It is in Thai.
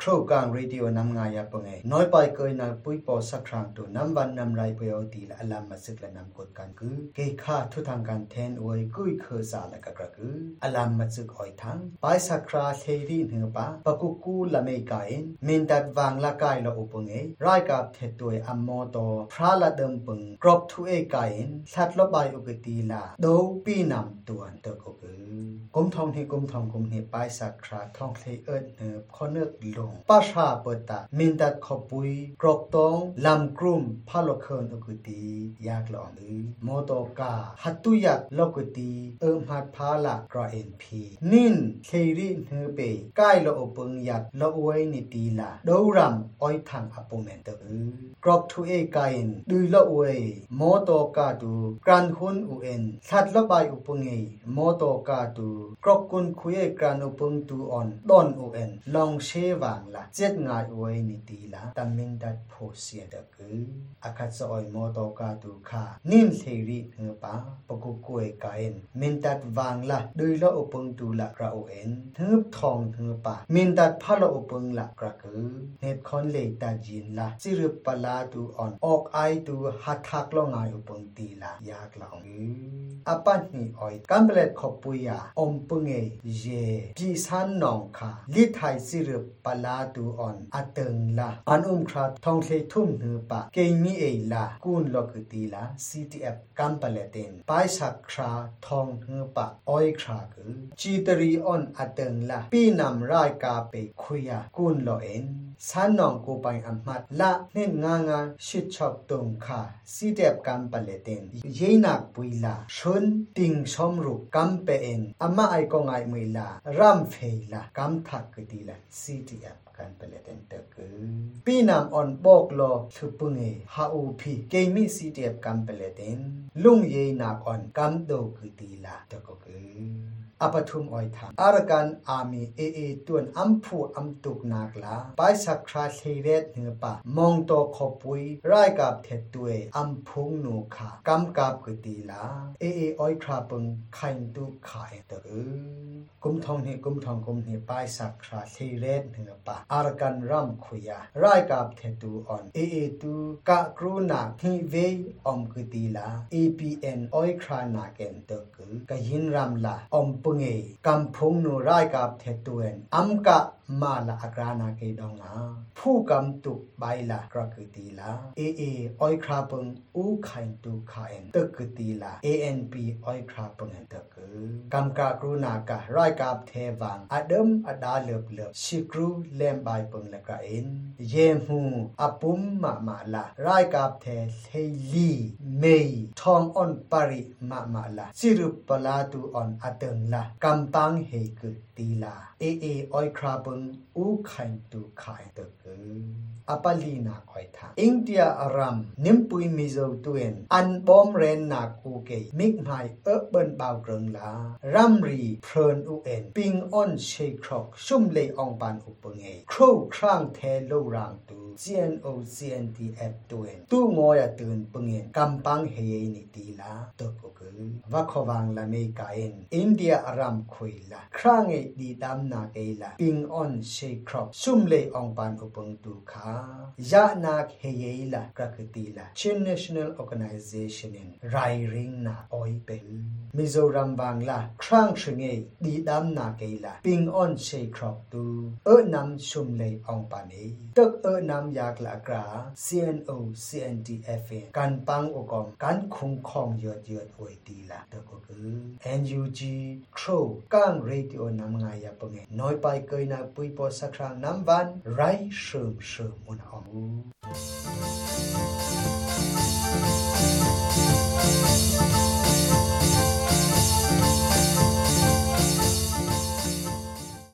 ครูกางเรดิโอนำงายาปงเอน้อยไปเกยนาปุยปอสักครั้งตัวนำวันนำไรไปเอาตีละอลามมาสึกละนำกดกันคือเกค่าทุทางการแทนอวยกุยเคอซาละกะกระคืออลามมาสึกอ้อยทั้งไปสักคราเทรีเนือปะปะกุกูละเมกายมินตัดวางละกายละอุปงเอรายกับเทตวยอัมโมโตพระละเดิมปึงกรอบทุเอกายสัตลบายอุกตีลาโดปีนำตัวตะกคือกุมทองที่กุมทองกุมเฮไปสักคราทองเคเอิดเนือขอเนือกลงป้าชาเปิดตามินตัดขปุยกรอกตองลำกลุ่มพาลเคินอุกตียากหลอนอือโมโตกาหัตุยักลกุตีเอิมหัดพาละกรอเอ็นพีนินเคริเนือเปใกล้ละอปงยักละอวยนิตีลาดาวรำอ้อยทางอปเมนเตอือกรอกทุเอกายนดุยละอวยโมโตกาดูกรันหุนอุเอ็นสัตละบายอุปงเอโมโตกาดูกรอกกุนคุยกรันอุปงตูออนดอนอุเอ็นลองช she wang la jet ngai oi ni ti la tamin dat pho sia da ku akhat so oi mo to ka tu kha nin the ri ng pa paku koi kain min dat wang la dui lo opung tu la ra o en thup thong ng pa min dat pha lo opung la kra ku net khon le ta jin la si ru pa la tu on ok ai tu ha thak lo ngai opung ti la yak la ong apat ni oi kamlet khop puya om punge ye pi san nong kha li thai si ru เงปามินดัดพะละอุปงละกระกือเน็ตคอนเลตาจินละสิรุปลาตูออนออกไอตูหัดทักลงายอุปงตีละยากลองอืออปันนี่ออยกัมเบลตขปุยาอมปงเอเยปีสันนองคาลิไทยสิรุปลาตูออนอตึงละอันอุมคราทองเททุ่มเนือปะเกมีเอลากุนลอกตีละ CTF กัมเบลเตนไปสักคราทองเนือปะออยคราคือจีตรีออนอตึงละปีนำรายกาเปคุยากุนลอเอ็น ဆန်နောင်ကိုပိုင်အမှတ်လနှစ်ငါငါရှစ်ချောက်တုံခါစီတက်ကန်ပလေတင်ယေနက်ပွီလာရွှန်တင်ဆောင်ရုကမ်ပ een အမအိုင်ကောငိုင်မွေလာရမ်ဖေလာကမ်သကတိလာ CTF ก็ไงมือลารัมเฟลากัมทักกดีละซีเดบกันเปลเตนเตกือปีนามออนบอกลอทุปุงเอฮาอูพีเกมิซีเดบกัมเปลเตนลุงเยนักออนกัมโดกดีละตะกกืออปทุมออยทามอารกันอามีเอเอตวนอัมพูอัมตุกนากลาไปสักคราเทเรตเหนือปะมองโตขอปุยรายกับเทตุยอัมพุงนูขากำกับกตีลาเอเอออยคราปึงไขันตุกขายเตอ กุมทองเฮกุมทองกุมเฮไปสักคราเทเรตเนือปะอารกันรัมขุยารายกับเทตูออนเอเอตูกะกรูนาทีเวอมกตีลา APN ออยครานาเกนเตกือกะยินรัมลาอมปุงเอกัมพงนูรายกับเทตูเอ็นอัมกะ มาละอกรานาเกดองนาผู้กำตุใบละกรกตีละเอเอออยคราปงอูขันตุขายตึกตีละ ANP ออยคราปงตึกกำกะกรุณากะรายกับเทวังอดัมอดาเลือบเลือบชิกรูเลมใบปงละกะเอ็นเยมูอปุมมามาละรายกับเทเฮลีเมยทองอ่อนปริมามาละสิรุปปลาตูอ่อนอเตึงละกำปังเฮกตีละเอเอออยคราปงอูขันตุขายตึกอปลีนาคอยทาอินเดียอารัมนิมปุยมิโซตุเอนอันบอมเรนนาคูเกมิกไมเออเบินบาวเกรงลารัมรีเพลินอุเอนปิงออนเชครอกชุมเลองปานอุปเงครูครางเทโลรางตู CNO CNTF ตุเอนตูงอยตุนปงเงกัมปังเฮยนิตีลาตกกุวัควังละเมกาเอนอินเดียอารัมคุยลาครางเอดีดามนาเกลาปิงออนเชครอกชุมเลองปานอุปงตูคายานาคเฮเยลากรกตีลาชิน National Organization in ไรริงนาออยเปมิโซรัมบางลาครั้งชงเงดีดามนากลากตูเออนำยากละกรา CNO CNDF กันปังอกอมกันคุ้มครองยอดยอดอวยตีละตะก็คือ NUG โครกังเรดิโอนำงายปงเงน้อยไปเกยนาปุยปอสักครั้งน้ำวันไรเสริมเสริมมุนออม